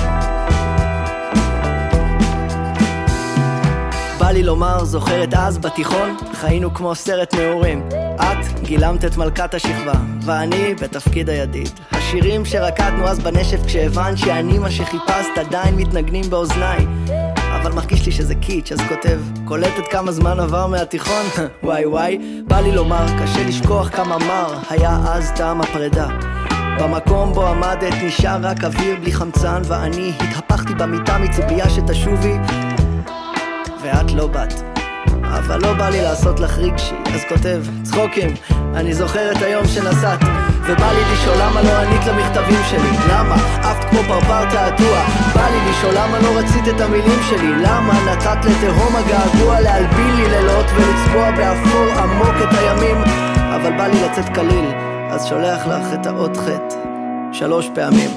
Speaker 9: בא לי לומר, זוכרת אז בתיכון? חיינו כמו סרט נעורים. את גילמת את מלכת השכבה, ואני בתפקיד הידיד. השירים שרקדנו אז בנשף כשהבנת שאני מה שחיפשת עדיין מתנגנים באוזניי. אבל מרגיש לי שזה קיץ', אז כותב, קולטת כמה זמן עבר מהתיכון? וואי וואי, בא לי לומר, קשה לשכוח כמה מר היה אז טעם הפרידה. במקום בו עמדת נשאר רק אוויר בלי חמצן ואני התהפכתי במיטה מציפייה שתשובי ואת לא באת. אבל לא בא לי לעשות לך רגשי, אז כותב, צחוקים, אני זוכר את היום שנסעת ובא לי לשאול למה לא ענית למכתבים שלי. למה? עפת כמו פרפר תעתוע. בא לי לשאול למה לא רצית את המילים שלי. למה נתת לתהום הגעגוע להלבין לי לילות ולצבוע באפור עמוק את הימים? אבל בא לי לצאת קליל אז שולח לך את האות חטא שלוש פעמים.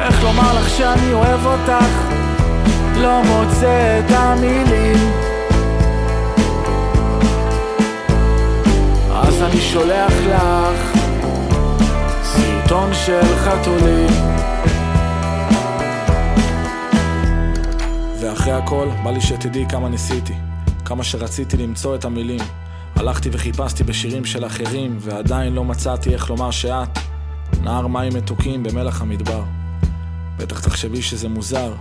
Speaker 12: איך לומר לך שאני אוהב אותך? לא מוצא את המילים אז אני שולח לך סרטון של חתולים. ואחרי הכל, בא לי שתדעי כמה ניסיתי כמה שרציתי למצוא את המילים. הלכתי וחיפשתי בשירים של אחרים ועדיין לא מצאתי איך לומר שאת נהר מים מתוקים במלח המדבר. בטח תחשבי שזה מוזר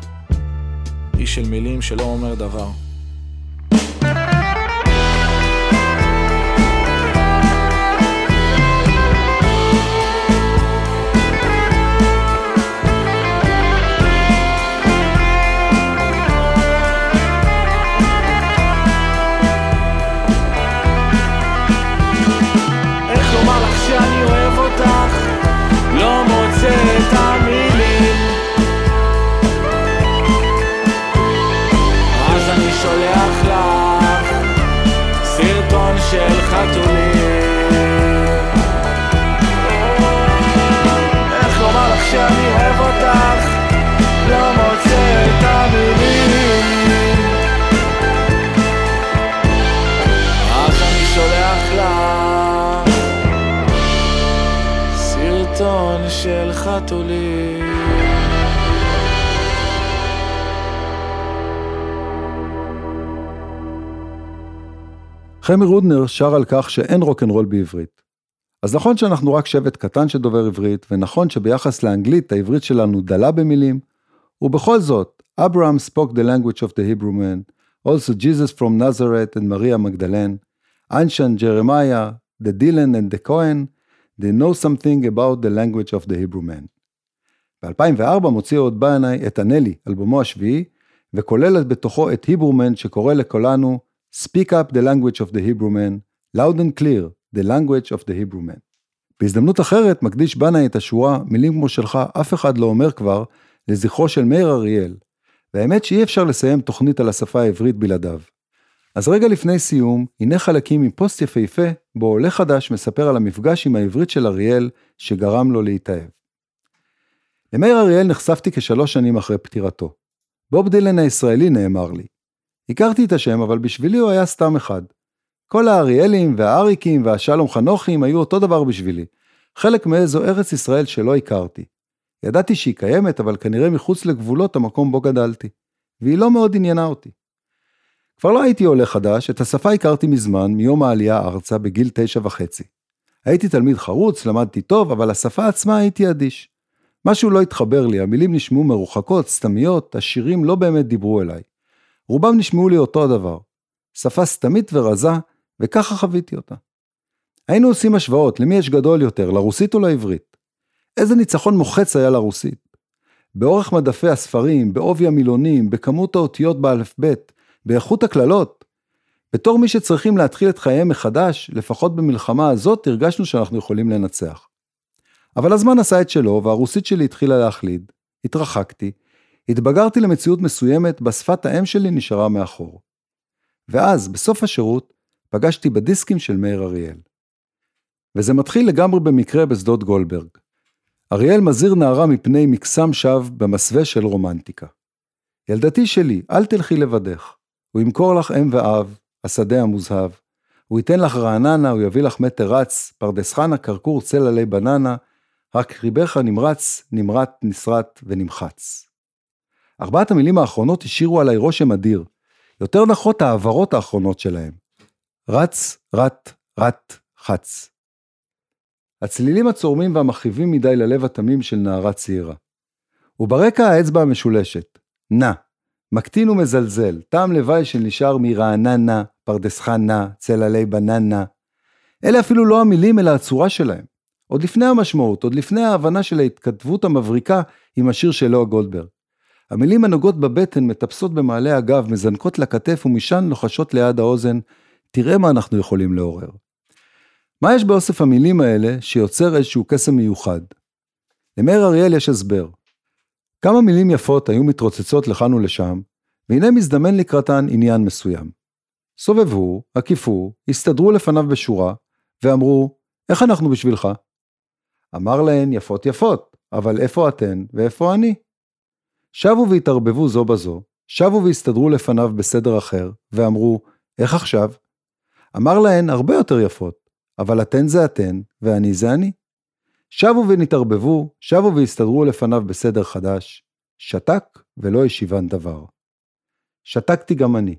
Speaker 12: איש של מילים שלא אומר דבר
Speaker 1: חמי רודנר שר על כך שאין רוקנרול בעברית. אז נכון שאנחנו רק שבט קטן שדובר עברית, ונכון שביחס לאנגלית העברית שלנו דלה במילים, ובכל זאת, אברהם spoke the language of the Hebrew man, also Jesus from Nazareth and Maria Magdalene, Anshan, Jeremiah, the Dylan and the Cohen, they know something about the language of the Hebrew man. ב-2004 מוציא עוד בנאי את הנלי, אלבומו השביעי, וכולל בתוכו את היברומן שקורא לכולנו Speak up the language of the Hebrew man, loud and clear, the language of the Hebrew man. בהזדמנות אחרת מקדיש בנאי את השורה מילים כמו שלך אף אחד לא אומר כבר לזכרו של מאיר אריאל, והאמת שאי אפשר לסיים תוכנית על השפה העברית בלעדיו. אז רגע לפני סיום, הנה חלקים מפוסט יפהפה, בו עולה חדש מספר על המפגש עם העברית של אריאל שגרם לו להתאהב. למאיר אריאל נחשפתי כשלוש שנים אחרי פטירתו. בוב דילן הישראלי נאמר לי. הכרתי את השם, אבל בשבילי הוא היה סתם אחד. כל האריאלים והאריקים והשלום חנוכים היו אותו דבר בשבילי. חלק מאיזו ארץ ישראל שלא הכרתי. ידעתי שהיא קיימת, אבל כנראה מחוץ לגבולות המקום בו גדלתי. והיא לא מאוד עניינה אותי. כבר לא הייתי עולה חדש, את השפה הכרתי מזמן, מיום העלייה ארצה, בגיל תשע וחצי. הייתי תלמיד חרוץ, למדתי טוב, אבל השפה עצמה הייתי אדיש. משהו לא התחבר לי, המילים נשמעו מרוחקות, סתמיות, השירים לא באמת דיברו אליי. רובם נשמעו לי אותו הדבר. שפה סתמית ורזה, וככה חוויתי אותה. היינו עושים השוואות, למי יש גדול יותר, לרוסית או לעברית? איזה ניצחון מוחץ היה לרוסית. באורך מדפי הספרים, בעובי המילונים, בכמות האותיות באלף-בית, באיכות הקללות. בתור מי שצריכים להתחיל את חייהם מחדש, לפחות במלחמה הזאת הרגשנו שאנחנו יכולים לנצח. אבל הזמן עשה את שלו, והרוסית שלי התחילה להחליד. התרחקתי, התבגרתי למציאות מסוימת, בשפת האם שלי נשארה מאחור. ואז, בסוף השירות, פגשתי בדיסקים של מאיר אריאל. וזה מתחיל לגמרי במקרה בשדות גולדברג. אריאל מזהיר נערה מפני מקסם שווא במסווה של רומנטיקה. ילדתי שלי, אל תלכי לבדך. הוא ימכור לך אם ואב, השדה המוזהב. הוא ייתן לך רעננה, הוא יביא לך מטר רץ, פרדס חנה, כרכור, צל עלי בננה, רק ריבך נמרץ, נמרט, נסרט ונמחץ. ארבעת המילים האחרונות השאירו עליי רושם אדיר. יותר נחות ההעברות האחרונות שלהם. רץ, רט, רט, חץ. הצלילים הצורמים והמכאיבים מדי ללב התמים של נערה צעירה. וברקע האצבע המשולשת, נע, מקטין ומזלזל, טעם לוואי שנשאר מרעננה, פרדס חנה, צל עלי בננה. אלה אפילו לא המילים אלא הצורה שלהם. עוד לפני המשמעות, עוד לפני ההבנה של ההתכתבות המבריקה עם השיר של לאה גולדברג. המילים הנוגעות בבטן מטפסות במעלה הגב, מזנקות לכתף ומשם לוחשות ליד האוזן, תראה מה אנחנו יכולים לעורר. מה יש באוסף המילים האלה שיוצר איזשהו קסם מיוחד? למאיר אריאל יש הסבר. כמה מילים יפות היו מתרוצצות לכאן ולשם, והנה מזדמן לקראתן עניין מסוים. סובבו, עקיפו, הסתדרו לפניו בשורה, ואמרו, איך אנחנו בשבילך? אמר להן יפות יפות, אבל איפה אתן ואיפה אני? שבו והתערבבו זו בזו, שבו והסתדרו לפניו בסדר אחר, ואמרו, איך עכשיו? אמר להן הרבה יותר יפות, אבל אתן זה אתן, ואני זה אני. שבו ונתערבבו, שבו והסתדרו לפניו בסדר חדש, שתק ולא השיבן דבר. שתקתי גם אני.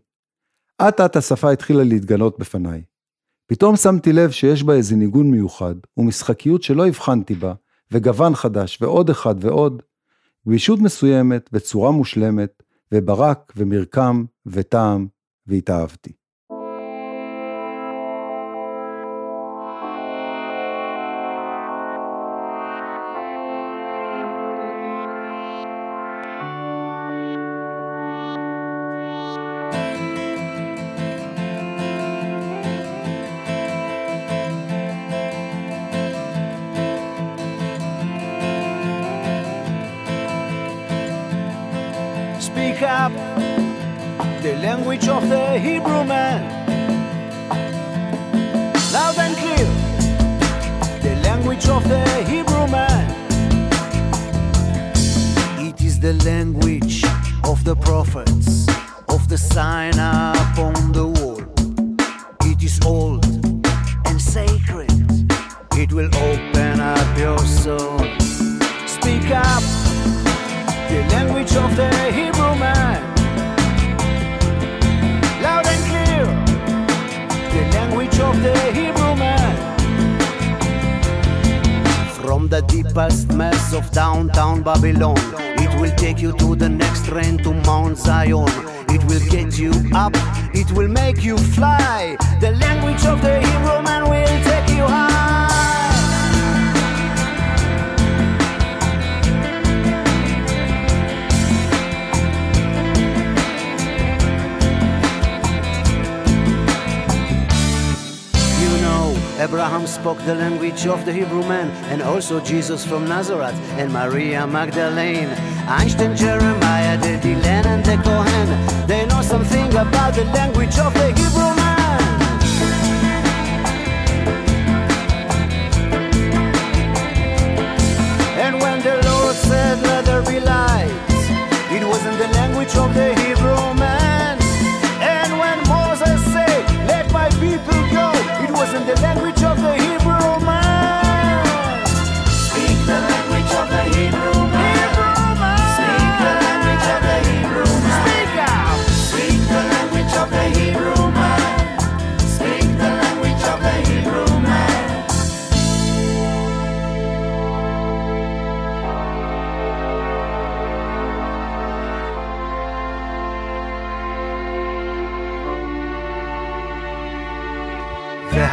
Speaker 1: אט אט השפה התחילה להתגלות בפניי. פתאום שמתי לב שיש בה איזה ניגון מיוחד, ומשחקיות שלא הבחנתי בה, וגוון חדש, ועוד אחד ועוד. גמישות מסוימת, וצורה מושלמת, וברק, ומרקם, וטעם, והתאהבתי.
Speaker 3: Mount Zion. It will get you up, it will make you fly. The language of the Hebrew man will take you high. Abraham spoke the language of the Hebrew man, and also Jesus from Nazareth and Maria Magdalene. Einstein, Jeremiah, the Dylan, and the Kohen. They know something about the language of the Hebrew man. And when the Lord said, Let there be light, it wasn't the language of the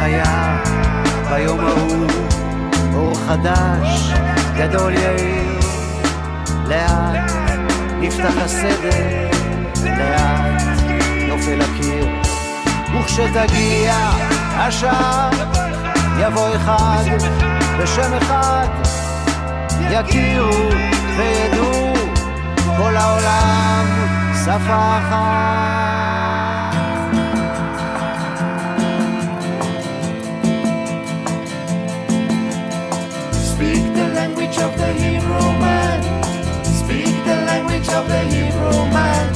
Speaker 3: והיה ביום ההוא אור חדש, גדול יאיר, לאט נפתח הסדר, לאט נופל הקיר, וכשתגיע השעה יבוא אחד בשם אחד, יכירו וידעו כל העולם שפה אחת.
Speaker 6: Of the hero man.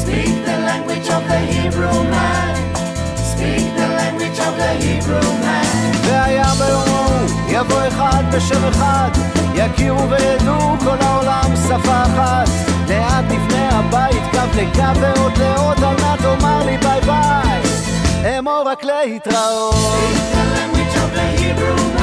Speaker 6: Speak the language of the hero man. Speak the language of the hero man.
Speaker 3: והיה ביום ההוא יבוא אחד בשם אחד, יכירו וידעו כל העולם שפה אחת. לאט נבנה הבית, קו לקו ואות לאות, אל נא תאמר לי ביי ביי. אמור רק להתראות.
Speaker 6: Speak the language of the hero man.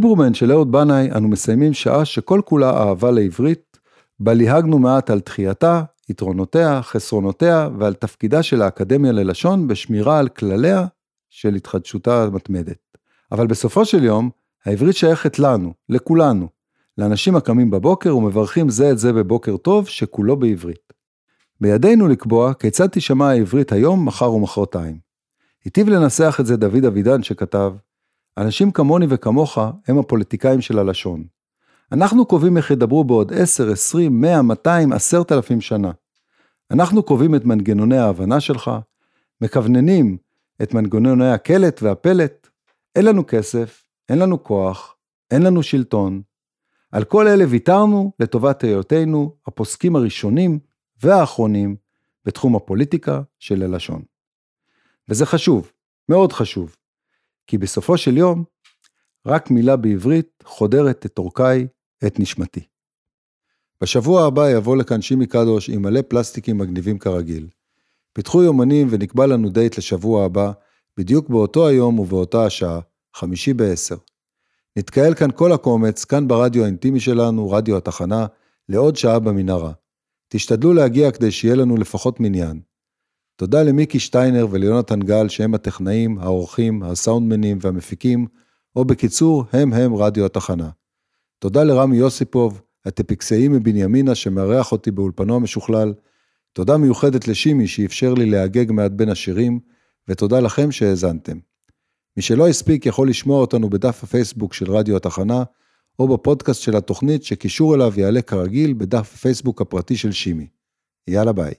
Speaker 1: ועם היברמן של אהוד בנאי אנו מסיימים שעה שכל כולה אהבה לעברית, בה ליהגנו מעט על תחייתה, יתרונותיה, חסרונותיה ועל תפקידה של האקדמיה ללשון בשמירה על כלליה של התחדשותה המתמדת. אבל בסופו של יום, העברית שייכת לנו, לכולנו, לאנשים הקמים בבוקר ומברכים זה את זה בבוקר טוב שכולו בעברית. בידינו לקבוע כיצד תישמע העברית היום, מחר ומחרתיים. היטיב לנסח את זה דוד אבידן שכתב, אנשים כמוני וכמוך הם הפוליטיקאים של הלשון. אנחנו קובעים איך ידברו בעוד 10, 20, 100, 200, 10,000 שנה. אנחנו קובעים את מנגנוני ההבנה שלך, מכווננים את מנגנוני הקלט והפלט. אין לנו כסף, אין לנו כוח, אין לנו שלטון. על כל אלה ויתרנו לטובת היותנו הפוסקים הראשונים והאחרונים בתחום הפוליטיקה של הלשון. וזה חשוב, מאוד חשוב, כי בסופו של יום, רק מילה בעברית חודרת את אורכי, את נשמתי. בשבוע הבא יבוא לכאן שימי קדוש עם מלא פלסטיקים מגניבים כרגיל. פיתחו יומנים ונקבע לנו דייט לשבוע הבא, בדיוק באותו היום ובאותה השעה, חמישי בעשר. נתקהל כאן כל הקומץ, כאן ברדיו האינטימי שלנו, רדיו התחנה, לעוד שעה במנהרה. תשתדלו להגיע כדי שיהיה לנו לפחות מניין. תודה למיקי שטיינר וליונתן גל שהם הטכנאים, העורכים, הסאונדמנים והמפיקים, או בקיצור, הם הם רדיו התחנה. תודה לרמי יוסיפוב, הטפיקסאי מבנימינה שמארח אותי באולפנו המשוכלל. תודה מיוחדת לשימי שאפשר לי להגג מעט בין השירים, ותודה לכם שהאזנתם. מי שלא הספיק יכול לשמוע אותנו בדף הפייסבוק של רדיו התחנה, או בפודקאסט של התוכנית שקישור אליו יעלה כרגיל בדף הפייסבוק הפרטי של שימי. יאללה ביי.